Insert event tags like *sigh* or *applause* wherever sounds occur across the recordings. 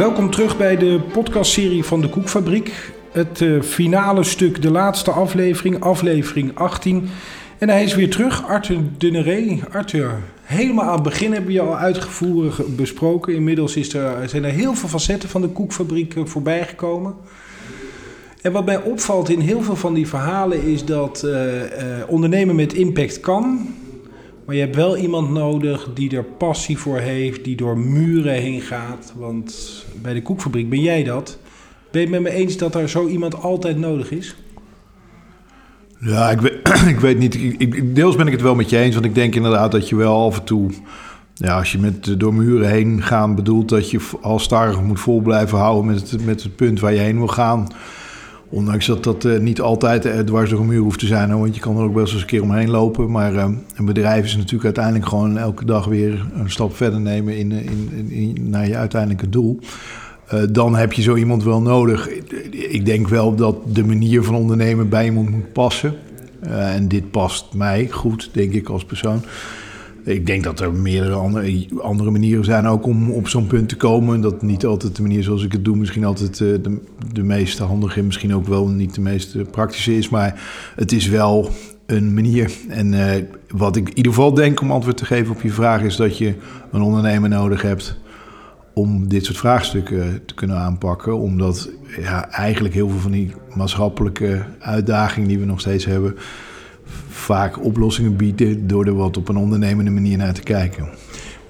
Welkom terug bij de podcastserie van de Koekfabriek. Het uh, finale stuk, de laatste aflevering, aflevering 18. En hij is weer terug, Arthur Dunneré. Arthur, helemaal aan het begin hebben we je al uitgevoerig besproken. Inmiddels is er, zijn er heel veel facetten van de Koekfabriek uh, voorbij gekomen. En wat mij opvalt in heel veel van die verhalen is dat uh, ondernemen met impact kan. Maar je hebt wel iemand nodig die er passie voor heeft, die door muren heen gaat. Want bij de koekfabriek ben jij dat. Ben je het met me eens dat er zo iemand altijd nodig is? Ja, ik weet, *clears throat* ik weet niet. Ik, deels ben ik het wel met je eens. Want ik denk inderdaad dat je wel af en toe. Ja, als je met door muren heen gaan bedoelt dat je als starig moet vol blijven houden met het, met het punt waar je heen wil gaan. Ondanks dat dat uh, niet altijd uh, dwars door een muur hoeft te zijn. want je kan er ook best eens een keer omheen lopen. Maar uh, een bedrijf is natuurlijk uiteindelijk gewoon elke dag weer een stap verder nemen in, in, in naar je uiteindelijke doel. dan heb je zo iemand wel nodig. Ik denk wel dat de manier van ondernemen bij iemand moet passen. en dit past mij goed, denk ik, als persoon. Ik denk dat er meerdere andere, andere manieren zijn ook om op zo'n punt te komen. Dat niet altijd de manier zoals ik het doe misschien altijd eh, de, de meest handige... misschien ook wel niet de meest praktische is. Maar het is wel een manier. En uh, wat ik in ieder geval denk om antwoord te geven op je vraag... is dat je een ondernemer nodig hebt om dit soort vraagstukken te kunnen aanpakken. Omdat ja, eigenlijk heel veel van die maatschappelijke uitdagingen die we nog steeds hebben vaak oplossingen bieden door er wat op een ondernemende manier naar te kijken.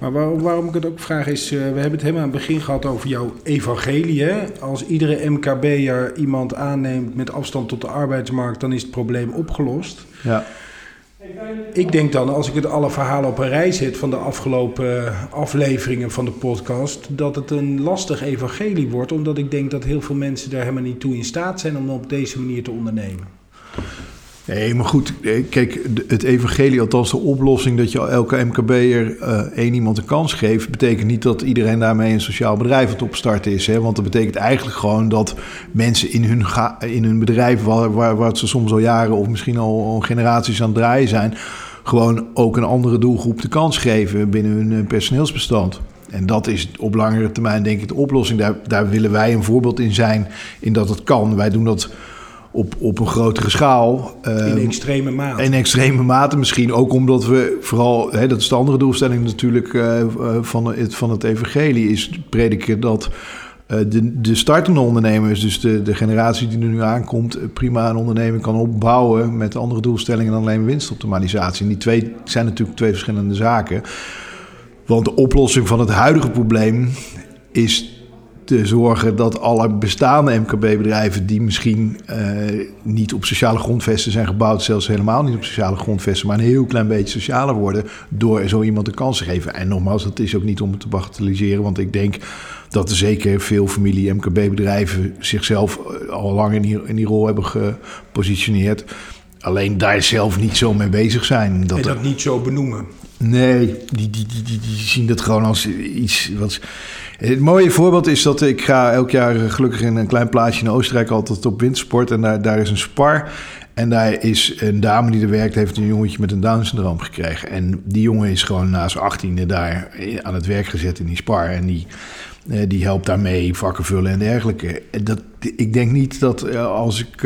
Maar waarom, waarom ik het ook vraag is, uh, we hebben het helemaal aan het begin gehad over jouw evangelie. Hè? Als iedere MKB'er iemand aanneemt met afstand tot de arbeidsmarkt, dan is het probleem opgelost. Ja. Ik denk dan, als ik het alle verhalen op een rij zet van de afgelopen afleveringen van de podcast, dat het een lastig evangelie wordt, omdat ik denk dat heel veel mensen daar helemaal niet toe in staat zijn om op deze manier te ondernemen. Nee, maar goed, eh, kijk, het evangelie, althans de oplossing dat je elke MKB'er uh, één iemand een kans geeft, betekent niet dat iedereen daarmee een sociaal bedrijf aan het opstarten is. Hè? Want dat betekent eigenlijk gewoon dat mensen in hun, in hun bedrijf, waar, waar, waar ze soms al jaren of misschien al, al generaties aan het draaien zijn, gewoon ook een andere doelgroep de kans geven binnen hun eh, personeelsbestand. En dat is op langere termijn denk ik de oplossing. Daar, daar willen wij een voorbeeld in zijn, in dat het kan. Wij doen dat op, op een grotere schaal. in ehm, extreme mate. In extreme mate misschien ook omdat we vooral, hè, dat is de andere doelstelling natuurlijk uh, van, het, van het evangelie, is prediken dat uh, de, de startende ondernemers, dus de, de generatie die er nu aankomt, prima een onderneming kan opbouwen met andere doelstellingen dan alleen winstoptimalisatie. En die twee zijn natuurlijk twee verschillende zaken. Want de oplossing van het huidige probleem is te zorgen dat alle bestaande MKB-bedrijven die misschien uh, niet op sociale grondvesten zijn gebouwd, zelfs helemaal niet op sociale grondvesten, maar een heel klein beetje socialer worden door zo iemand een kans te geven. En nogmaals, dat is ook niet om het te bagatelliseren, want ik denk dat er zeker veel familie-MKB-bedrijven zichzelf eh, al lang in die, in die rol hebben gepositioneerd. Alleen daar zelf niet zo mee bezig zijn. Dat en dat niet zo benoemen. Nee, die, die, die, die, zien dat gewoon als iets wat. Het mooie voorbeeld is dat ik ga elk jaar gelukkig in een klein plaatsje in Oostenrijk altijd op wintersport. En daar, daar is een spar. En daar is een dame die er werkt, heeft een jongetje met een Down-syndroom gekregen. En die jongen is gewoon na zijn achttiende daar aan het werk gezet in die spar. En die, eh, die helpt daarmee, vakken vullen en dergelijke. Dat, ik denk niet dat eh, als ik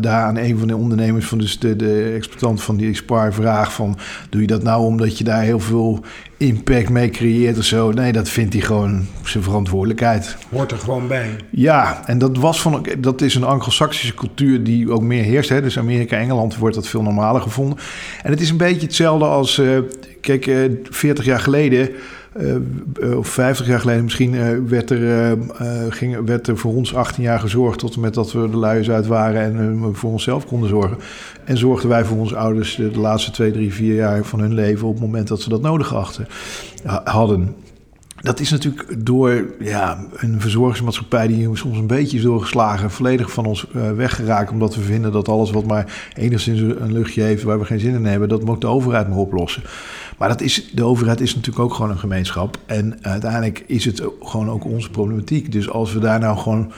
daar aan een van de ondernemers, van dus de, de exploitant van die Spar vraag van... doe je dat nou omdat je daar heel veel impact mee creëert of zo? Nee, dat vindt hij gewoon zijn verantwoordelijkheid. Hoort er gewoon bij. Ja, en dat, was van, dat is een anglo-saxische cultuur die ook meer heerst. Hè? Dus Amerika, Engeland wordt dat veel normaler gevonden. En het is een beetje hetzelfde als, uh, kijk, 40 jaar geleden... Uh, of 50 jaar geleden misschien, werd, er, ging, werd er voor ons 18 jaar gezorgd tot en met dat we de luiers uit waren en voor onszelf konden zorgen. En zorgden wij voor onze ouders de, de laatste 2, 3, 4 jaar van hun leven op het moment dat ze dat nodig achten, hadden. Dat is natuurlijk door ja, een verzorgingsmaatschappij die soms een beetje is doorgeslagen, volledig van ons weggeraakt. Omdat we vinden dat alles wat maar enigszins een luchtje heeft waar we geen zin in hebben, dat moet de overheid maar oplossen. Maar dat is, de overheid is natuurlijk ook gewoon een gemeenschap. En uiteindelijk is het gewoon ook onze problematiek. Dus als we daar nou gewoon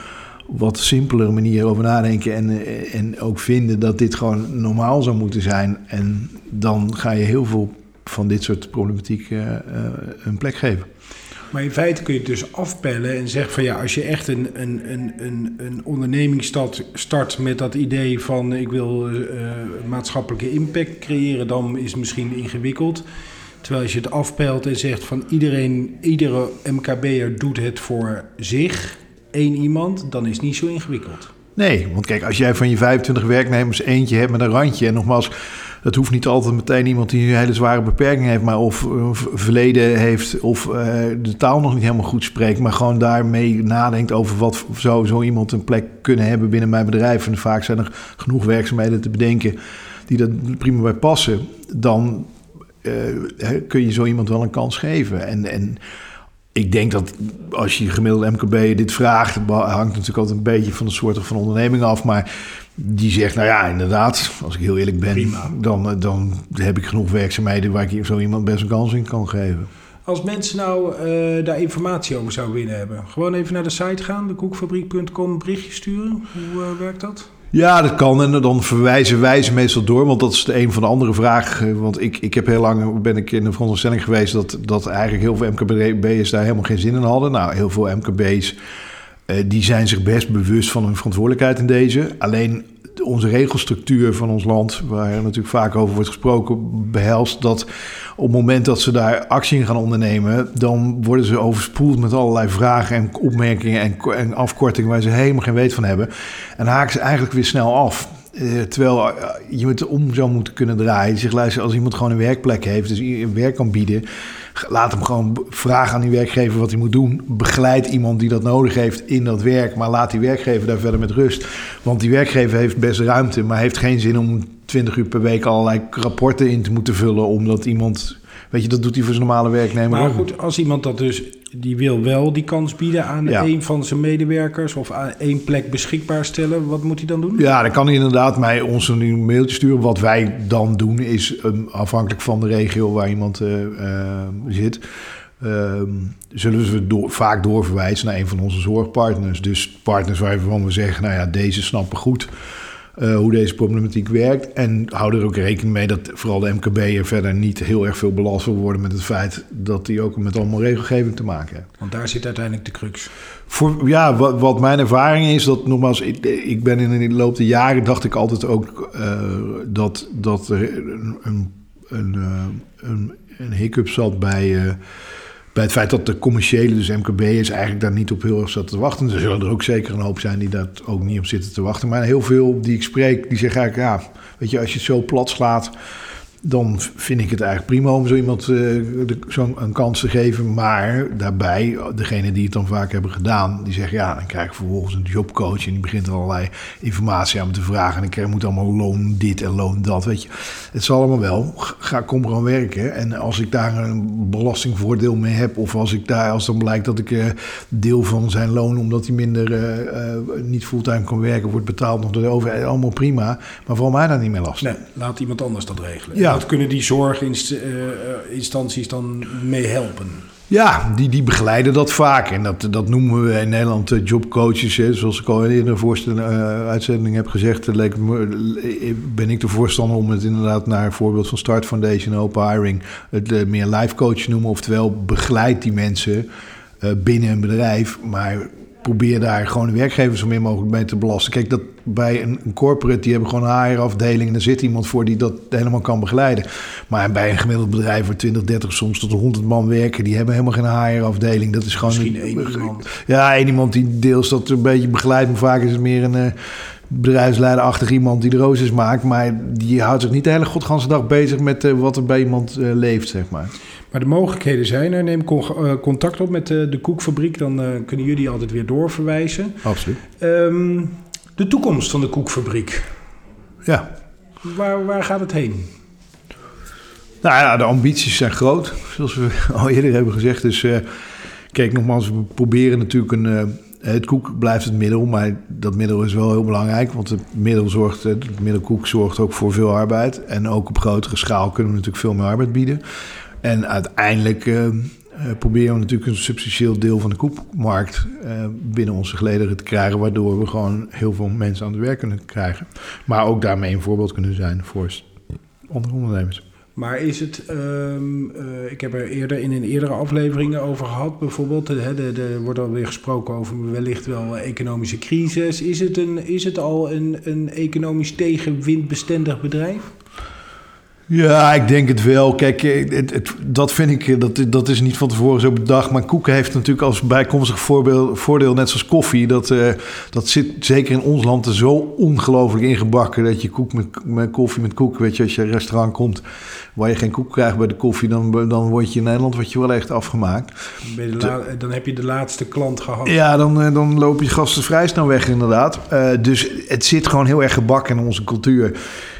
wat simpelere manier over nadenken en, en ook vinden dat dit gewoon normaal zou moeten zijn. En dan ga je heel veel van dit soort problematiek uh, een plek geven. Maar in feite kun je het dus afpellen en zeggen van ja, als je echt een, een, een, een, onderneming start, start met dat idee van ik wil uh, maatschappelijke impact creëren, dan is het misschien ingewikkeld. Terwijl als je het afpelt en zegt van iedereen, iedere MKB'er doet het voor zich, één iemand, dan is het niet zo ingewikkeld. Nee, want kijk, als jij van je 25 werknemers eentje hebt met een randje, en nogmaals, dat hoeft niet altijd meteen iemand die een hele zware beperking heeft, maar of, verleden heeft of uh, de taal nog niet helemaal goed spreekt, maar gewoon daarmee nadenkt over wat zou zo iemand een plek kunnen hebben binnen mijn bedrijf. En vaak zijn er genoeg werkzaamheden te bedenken die dat prima bij passen. Dan uh, kun je zo iemand wel een kans geven. En, en ik denk dat als je gemiddelde MKB dit vraagt, hangt natuurlijk altijd een beetje van de soort van onderneming af. Maar die zegt, nou ja, inderdaad, als ik heel eerlijk ben, dan, eh, dan heb ik genoeg werkzaamheden waar ik zo iemand best een kans in kan geven. Als mensen nou uh, daar informatie over zouden willen hebben, gewoon even naar de site gaan, de koekfabriek.com, berichtje sturen. Hoe uh, werkt dat? Ja, dat kan. En dan verwijzen wij ze meestal door. Want dat is de een van de andere vragen. Want ik, ik heb heel lang ben ik in de veronderstelling geweest dat, dat eigenlijk heel veel MKB'ers daar helemaal geen zin in hadden. Nou, heel veel MKB's die zijn zich best bewust van hun verantwoordelijkheid in deze. Alleen onze regelstructuur van ons land, waar natuurlijk vaak over wordt gesproken, behelst dat op het moment dat ze daar actie in gaan ondernemen, dan worden ze overspoeld met allerlei vragen en opmerkingen en, en afkortingen waar ze helemaal geen weet van hebben. En haken ze eigenlijk weer snel af. Uh, terwijl uh, je het om zou moeten kunnen draaien. Zich luisteren, als iemand gewoon een werkplek heeft, dus werk kan bieden, laat hem gewoon vragen aan die werkgever wat hij moet doen. Begeleid iemand die dat nodig heeft in dat werk, maar laat die werkgever daar verder met rust. Want die werkgever heeft best ruimte, maar heeft geen zin om 20 uur per week allerlei rapporten in te moeten vullen, omdat iemand Weet je, dat doet hij voor zijn normale werknemer. Maar goed, als iemand dat dus, die wil wel die kans bieden aan een van zijn medewerkers of aan één plek beschikbaar stellen, wat moet hij dan doen? Ja, dan kan hij inderdaad mij ons een mailtje sturen. Wat wij dan doen is, um, afhankelijk van de regio waar iemand uh, uh, zit, uh, zullen we door, vaak doorverwijzen naar een van onze zorgpartners. Dus partners waarvan we zeggen, nou ja, deze snappen goed uh, hoe deze problematiek werkt. En hou er ook rekening mee dat vooral de MKB'er verder niet heel erg veel belast wil worden met het feit dat die ook met allemaal regelgeving te maken heeft. Want daar zit uiteindelijk de crux. Voor, ja, wat, wat mijn ervaring is, dat nogmaals, ik, ik ben in de loop der jaren dacht ik altijd ook uh, dat, dat er een, een, een, een, een hiccup zat bij bij het feit dat de commerciële, dus MKB'ers, eigenlijk daar niet op heel erg zaten te wachten. Er zullen er ook zeker een hoop zijn die daar ook niet op zitten te wachten. Maar heel veel die ik spreek, die zeggen eigenlijk, ja, weet je, als je het zo plat slaat dan vind ik het eigenlijk prima om zo iemand uh, zo'n een kans te geven. Maar daarbij, degene die het dan vaak hebben gedaan, die zeggen ja, dan krijg ik vervolgens een jobcoach en die begint allerlei informatie aan me te vragen. En ik krijg, moet allemaal loon dit en loon dat. Weet je, het zal allemaal wel. Ga, kom gewoon werken. En als ik daar een belastingvoordeel mee heb, of als ik daar, als dan blijkt dat ik uh, deel van zijn loon, omdat hij minder uh, niet fulltime kan werken, wordt betaald nog door de overheid, allemaal prima. Maar voor mij daar niet meer last. Nee, laat iemand anders dat regelen. Ja, dat kunnen die zorginstanties dan mee helpen? Ja, die, die begeleiden dat vaak. En dat, dat noemen we in Nederland uh, jobcoaches. Hè. Zoals ik al in de voorste uh, uitzending heb gezegd, leek me, ben ik de voorstander om het inderdaad naar een voorbeeld van Start Foundation, Open Hiring, het meer life coach noemen. Oftewel, begeleid die mensen binnen een bedrijf, maar probeer daar gewoon de werkgevers zo min mogelijk mee te belasten. Kijk, dat bij een, een corporate, die hebben gewoon een HR-afdeling... en er zit iemand voor die dat helemaal kan begeleiden. Maar bij een gemiddeld bedrijf waar 20, 30, soms tot 100 man werken... die hebben helemaal geen HR-afdeling. Dat is gewoon... Misschien één iemand. Ja, één iemand die deels dat een beetje begeleidt... maar vaak is het meer een... Uh, bedrijfsleiderachtig iemand die de roosters maakt... maar die houdt zich niet de hele godganse dag bezig... met uh, wat er bij iemand uh, leeft, zeg maar. Maar de mogelijkheden zijn er. Neem contact op met de, de koekfabriek. Dan kunnen jullie altijd weer doorverwijzen. Absoluut. Um, de toekomst van de koekfabriek. Ja. Waar, waar gaat het heen? Nou ja, de ambities zijn groot, zoals we *laughs* al eerder hebben gezegd. Dus uh, kijk, nogmaals, we proberen natuurlijk een... Uh, het koek blijft het middel, maar dat middel is wel heel belangrijk. Want het middel zorgt, het middelkoek zorgt ook voor veel arbeid. En ook op grotere schaal kunnen we natuurlijk veel meer arbeid bieden. En uiteindelijk uh, proberen we natuurlijk een substantieel deel van de koekmarkt uh, binnen onze gelederen te krijgen, waardoor we gewoon heel veel mensen aan het werk kunnen krijgen. Maar ook daarmee een voorbeeld kunnen zijn voor andere ondernemers. Maar is het, ehm, eh, ik heb er eerder in een eerdere aflevering over gehad, bijvoorbeeld, er wordt alweer gesproken over wellicht wel economische crisis. Is het, een, is het al een, een economisch tegenwindbestendig bedrijf? Ja, ik denk het wel. Kijk, eh, het, het, dat vind ik, eh, dat, dat is niet van tevoren zo bedacht. Maar koeken heeft natuurlijk als bijkomstig voorbeeld, voordeel, net zoals koffie. Dat, uh, dat zit zeker in ons land er zo ongelooflijk ingebakken. Dat je koek met, met koffie met koek, weet je, als je een restaurant komt waar je geen koek krijgt bij de koffie, dan, dan word je in Nederland word je wel echt afgemaakt. dan heb je de laatste klant gehad. Ja, dan, dan loop je gasten vrij snel weg inderdaad. Uh, dus het zit gewoon heel erg gebakken in onze cultuur.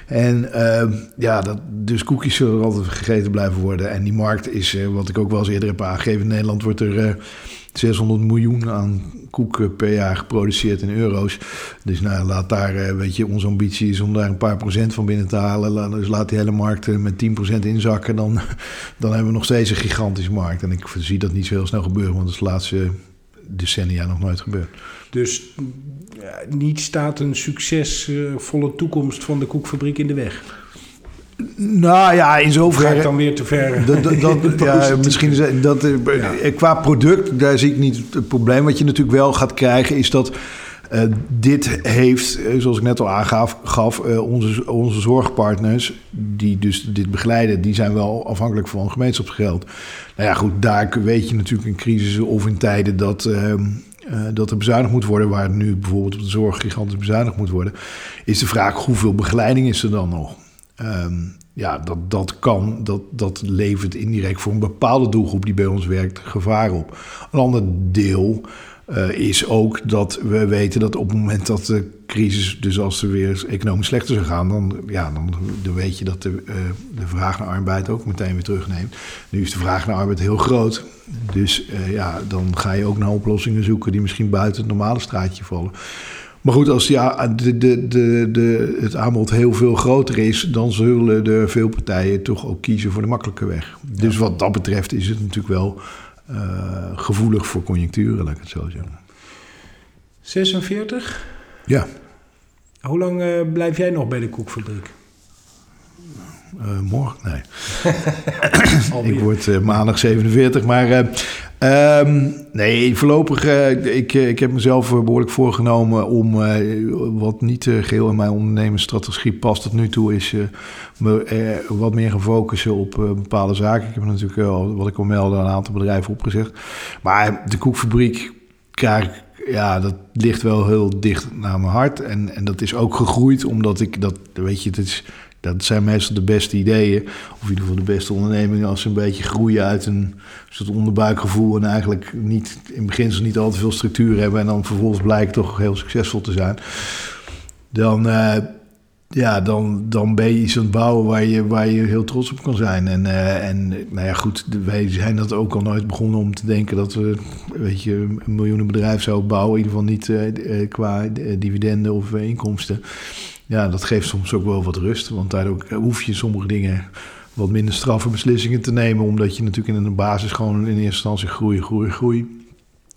En uh, ja, dat, dus koekjes zullen altijd gegeten blijven worden. En die markt is, uh, wat ik ook wel eens eerder heb aangegeven... in Nederland wordt er uh, eh, 600 miljoen aan koeken per jaar geproduceerd in euro's. Dus nou, laat daar, weet je, onze ambitie is om daar een paar procent van binnen te halen. Dus laat die hele markt met 10% inzakken. Dan, *laughs* dan hebben we nog steeds een gigantische markt. En ik zie dat niet zo heel snel gebeuren, want dat is laatste decennia nog nooit gebeurd. Dus ja, niet staat een succesvolle toekomst van de koekfabriek in de weg. Nou ja, in zoverre. Ga ik dan weer te ver? Dat, dat, *laughs* ja, misschien is dat, eh, ja. qua product, daar zie ik niet het probleem. Wat je natuurlijk wel gaat krijgen, is dat uh, dit heeft, eh, zoals ik net al aangaf, gaf, uh, onze, onze zorgpartners, die dus dit begeleiden, die zijn wel afhankelijk van gemeenschapsgeld. Nou ja, goed, daar weet je natuurlijk in crisis of in tijden dat. Ehm, dat er bezuinigd moet worden, waar nu bijvoorbeeld op de zorg gigantisch bezuinigd moet worden, is de vraag hoeveel begeleiding is er dan nog? Um, ja, dat, dat kan, dat, dat levert indirect voor een bepaalde doelgroep die bij ons werkt gevaar op. Een ander deel uh, is ook dat we weten dat op het moment dat de crisis, dus als er weer economisch slechter zou gaan, dan, ja, dan, dan weet je dat de, uh, de vraag naar arbeid ook meteen weer terugneemt. Nu is de vraag naar arbeid heel groot. Dus uh, ja, dan ga je ook naar oplossingen zoeken die misschien buiten het normale straatje vallen. Maar goed, als ja, de, de, de, de, het aanbod heel veel groter is, dan zullen er veel partijen toch ook kiezen voor de makkelijke weg. Dus wat dat betreft is het natuurlijk wel uh, gevoelig voor conjuncturen, laat ik het zo zeggen. 46? Ja. Hoe lang uh, blijf jij nog bij de koekfabriek? Uh, morgen? Nee. *laughs* ik word maandag 47, maar Um, nee, voorlopig, uh, ik, ik heb mezelf behoorlijk voorgenomen om wat niet geheel in mijn ondernemersstrategie past tot nu toe, is me wat meer gaan focussen op bepaalde zaken. Ik heb natuurlijk al, wat ik al meldde, een aantal bedrijven opgezegd. Maar de koekfabriek krijg ja, dat ligt wel heel dicht naar mijn hart. En, en dat is ook gegroeid, omdat ik dat, weet je, het is dat zijn meestal de beste ideeën, of in ieder geval de beste ondernemingen, als ze een beetje groeien uit een soort onderbuikgevoel en eigenlijk niet, in beginsel niet al te veel structuur hebben en dan vervolgens blijkt toch heel succesvol te zijn. Dan, uh, ja, dan, dan ben je iets aan het bouwen waar je, waar je heel trots op kan zijn. En, uh, en nou ja, goed, wij zijn dat ook al nooit begonnen om te denken dat we weet je, een miljoenenbedrijf zouden bouwen. In ieder geval niet uh, qua dividenden of inkomsten ja, dat geeft soms ook wel wat rust. Want daardoor hoef je sommige dingen wat minder straffe beslissingen te nemen. Omdat je natuurlijk in een basis gewoon in eerste instantie groei, groei, groei.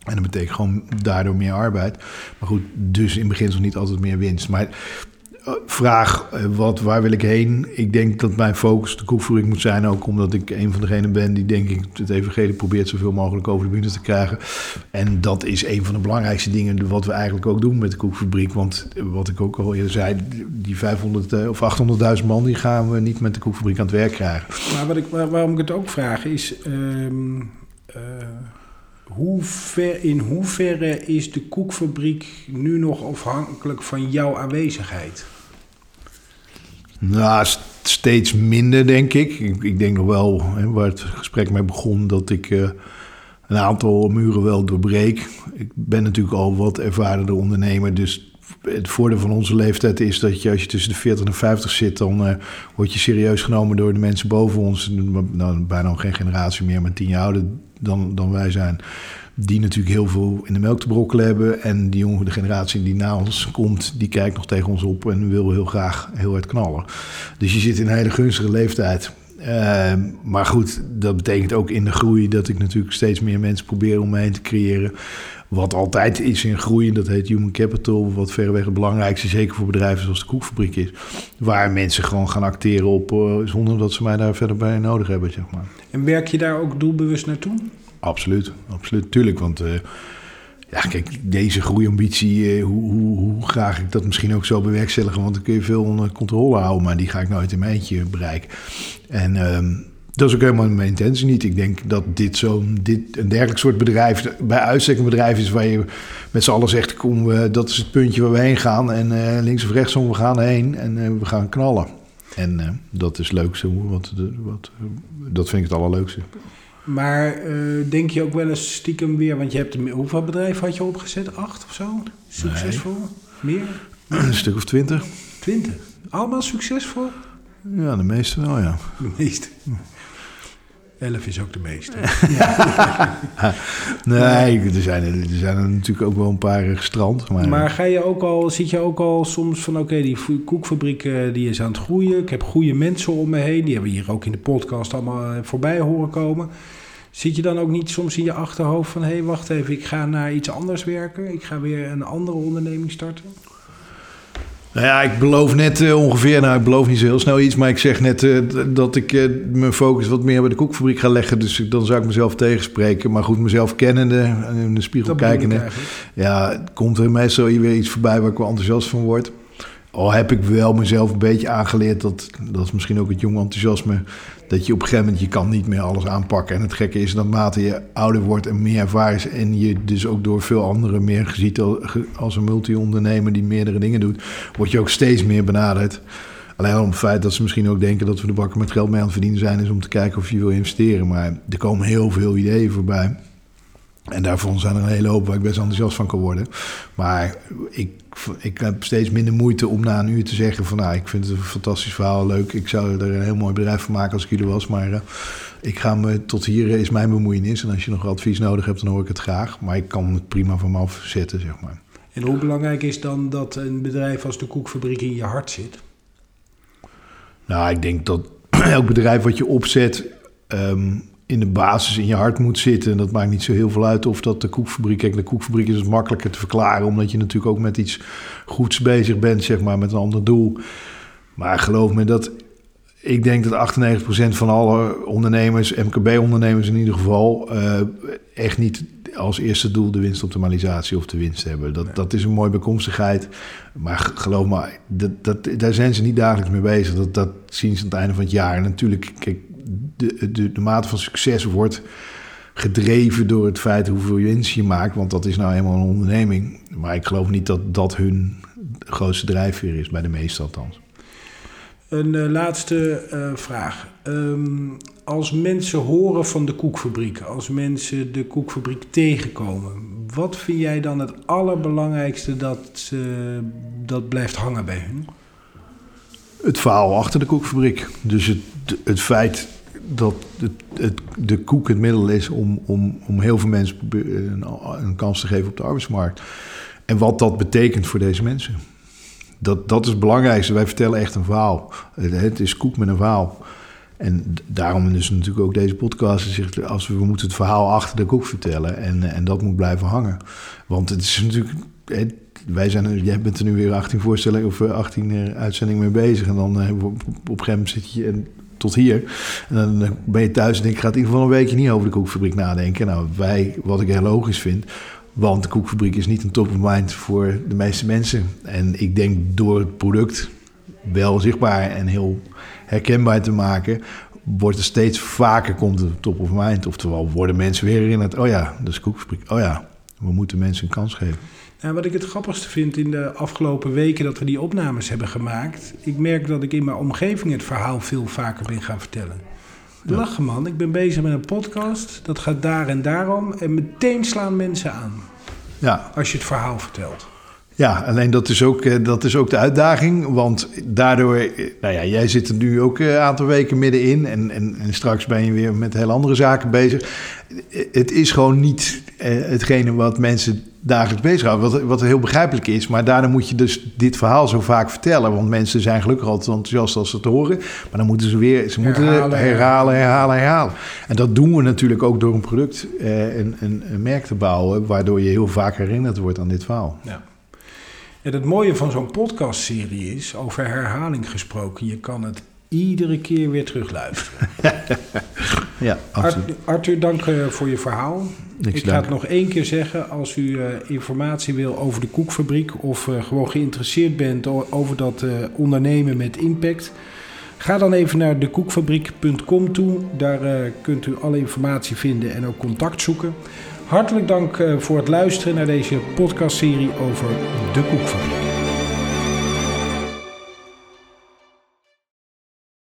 En dat betekent gewoon daardoor meer arbeid. Maar goed, dus in beginsel niet altijd meer winst. Maar vraag, eh, wat, waar wil ik heen? Ik denk dat mijn focus de koekvoering moet zijn. Ook omdat ik een van degenen ben die denk ik het evangelie probeert zoveel mogelijk over de bühne te krijgen. En dat is een van de belangrijkste dingen wat we eigenlijk ook doen met de koekfabriek. Want wat ik ook al zei, die 500 eh, of 800.000 man die gaan we niet met de koekfabriek aan het werk krijgen. Maar wat ik, waarom ik het ook vraag is... Uh, in hoeverre is de koekfabriek nu nog afhankelijk van jouw aanwezigheid? Nou, steeds minder, denk ik. Ik, ik denk nog wel, waar het gesprek mee begon, dat ik uh, een aantal muren wel doorbreek. Ik ben natuurlijk al wat ervarener ondernemer, dus het voordeel van onze leeftijd is dat je als je tussen de 40 en 50 zit, dan uh, word je serieus genomen door de mensen boven ons. Nou, bijna geen generatie meer, maar tien jaar ouder dan, dan wij zijn die natuurlijk heel veel in de melk te brokkelen hebben. En die jonge generatie die na ons komt, die kijkt nog tegen ons op en wil heel graag heel hard knallen. Dus je zit in een hele gunstige leeftijd. Uh, maar goed, dat betekent ook in de groei dat ik natuurlijk steeds meer mensen probeer om me heen te creëren. Wat altijd is in groei, en dat heet human capital, wat verreweg het belangrijkste, zeker voor bedrijven zoals de koekfabriek is, waar mensen gewoon gaan acteren op, uh, zonder dat ze mij daar verder bij nodig hebben, zeg maar. En werk je daar ook doelbewust naartoe? Absoluut, absoluut, tuurlijk, want... Uh, ja, kijk, deze groeiambitie, uh, hoe, hoe, hoe, graag ik dat misschien ook zo bewerkstelligen, want dan kun je veel onder controle houden, maar die ga ik nooit in mijn eentje bereiken. En uh, dat is ook helemaal mijn intentie niet. Ik denk dat dit zo'n dit een dergelijk soort bedrijf, bij uitstek een bedrijf is waar je met z'n allen zegt: kom, uh, dat is het puntje waar we heen gaan. En uh, links of rechtsom, we gaan heen en uh, we gaan knallen. En dat is leuk zo, wat, wat, dat vind ik het allerleukste. Maar denk je ook wel eens stiekem weer, want je hebt hoeveel bedrijven had je opgezet? Acht of zo? Succesvol? Nee. Meer? *clears throat* Een stuk of twintig. Twintig? Allemaal succesvol? Ja, de meeste wel, ja. De meeste. Elf is ook de meeste. *laughs* nee, er zijn er, er zijn er natuurlijk ook wel een paar gestrand. Maar, maar ga je ook al, zit je ook al soms van... oké, die koekfabriek die is aan het groeien. Ik heb goede mensen om me heen. Die hebben we hier ook in de podcast allemaal voorbij horen komen. Zit je dan ook niet soms in je achterhoofd van... hé, hey, wacht even, ik ga naar iets anders werken. Ik ga weer een andere onderneming starten? Nou ja, ik beloof net uh, ongeveer, nou ik beloof niet zo heel snel iets, maar ik zeg net uh, dat ik uh, mijn focus wat meer bij de koekfabriek ga leggen. Dus dan zou ik mezelf tegenspreken. Maar goed, mezelf kennende en in de spiegel kijkende. Ja, komt er meestal weer iets voorbij waar ik wel enthousiast van word. Al heb ik wel mezelf een beetje aangeleerd, dat, dat is misschien ook het jonge enthousiasme, dat je op een gegeven moment, je kan niet meer alles aanpakken. En het gekke is naarmate je ouder wordt en meer ervaring en je dus ook door veel anderen meer geziet als een multi-ondernemer die meerdere dingen doet, word je ook steeds meer benaderd. Alleen om het feit dat ze misschien ook denken dat we de bakken met geld mee aan het verdienen zijn, is om te kijken of je wil investeren. Maar er komen heel veel ideeën voorbij. En daarvan zijn er een hele hoop waar ik best enthousiast van kan worden. Maar ik, ik heb steeds minder moeite om na een uur te zeggen van... nou, ik vind het een fantastisch verhaal, leuk. Ik zou er een heel mooi bedrijf van maken als ik jullie was. Maar uh, ik ga me tot hier is mijn bemoeienis. En als je nog advies nodig hebt, dan hoor ik het graag. Maar ik kan het prima van me afzetten, zeg maar. En hoe belangrijk is dan dat een bedrijf als de koekfabriek in je hart zit? Nou, ik denk dat *clears throat* elk bedrijf wat je opzet... Um, in de basis in je hart moet zitten. En dat maakt niet zo heel veel uit of dat de koekfabriek... Kijk, de koekfabriek is het makkelijker te verklaren... omdat je natuurlijk ook met iets goeds bezig bent, zeg maar, met een ander doel. Maar geloof me dat... Ik denk dat 98% van alle ondernemers, MKB-ondernemers in ieder geval... Uh, echt niet als eerste doel de winstoptimalisatie of de winst hebben. Dat, dat is een mooie bekomstigheid. Maar geloof me, dat, dat, daar zijn ze niet dagelijks mee bezig. Dat, dat zien ze aan het einde van het jaar. En natuurlijk, kijk, de, de, de mate van succes wordt gedreven door het feit hoeveel winst je maakt. Want dat is nou eenmaal een onderneming. Maar ik geloof niet dat dat hun grootste drijfveer is, bij de meeste althans. Een uh, laatste uh, vraag. Um, als mensen horen van de koekfabriek, als mensen de koekfabriek tegenkomen, wat vind jij dan het allerbelangrijkste dat, dat blijft hangen bij hun? Het verhaal achter de koekfabriek. Dus het, het feit dat het, het, de koek het middel is om, om, om heel veel mensen een, kans te geven op de arbeidsmarkt. En wat dat betekent voor deze mensen. Dat, dat is het belangrijkste. Wij vertellen echt een verhaal. Het is koek met een verhaal. En daarom is natuurlijk ook deze podcast. Als we, we moeten het verhaal achter de koek vertellen. En, en dat moet blijven hangen. Want het is natuurlijk. Wij zijn, jij bent er nu weer 18 voorstellingen of 18 eh, uitzendingen mee bezig. En dan op, op een gegeven moment zit je. En tot hier. En dan ben je thuis en denk ik, ga in ieder geval een weekje niet over de koekfabriek nadenken. Nou, wij, wat ik heel logisch vind, want de koekfabriek is niet een top of mind voor de meeste mensen. En ik denk door het product wel zichtbaar en heel herkenbaar te maken, wordt er steeds vaker komt het top of mind. Oftewel worden mensen weer in het, oh ja, dat is koekfabriek. Oh ja, we moeten mensen een kans geven. Nou, wat ik het grappigste vind in de afgelopen weken dat we die opnames hebben gemaakt. Ik merk dat ik in mijn omgeving het verhaal veel vaker ben gaan vertellen. Ja. Lachen man, ik ben bezig met een podcast. Dat gaat daar en daarom. En meteen slaan mensen aan. Ja. Als je het verhaal vertelt. Ja, alleen dat is, ook, dat is ook de uitdaging. Want daardoor, nou ja, jij zit er nu ook een aantal weken middenin. En, en, en straks ben je weer met heel andere zaken bezig. Het is gewoon niet eh, hetgene wat mensen dagelijks bezighoudt. Wat, wat heel begrijpelijk is. Maar daarna moet je dus dit verhaal zo vaak vertellen. Want mensen zijn gelukkig altijd enthousiast als ze het horen. Maar dan moeten ze weer ze moeten herhalen, herhalen, herhalen, herhalen. En dat doen we natuurlijk ook door een product eh, een, een, een merk te bouwen. Waardoor je heel vaak herinnerd wordt aan dit verhaal. Ja. En het mooie van zo'n podcastserie is, over herhaling gesproken, je kan het iedere keer weer terugluisteren. *laughs* ja, absoluut. Arthur, dank uh, voor je verhaal. ik ga het nog één keer zeggen. Als u uh, informatie wil over de koekfabriek of uh, gewoon geïnteresseerd bent over dat ondernemen met impact, ga dan even naar dekoekfabriek.com toe. Daar kunt u alle informatie vinden en ook contact zoeken. Hartelijk dank voor het luisteren naar deze podcastserie over de koekfabriek.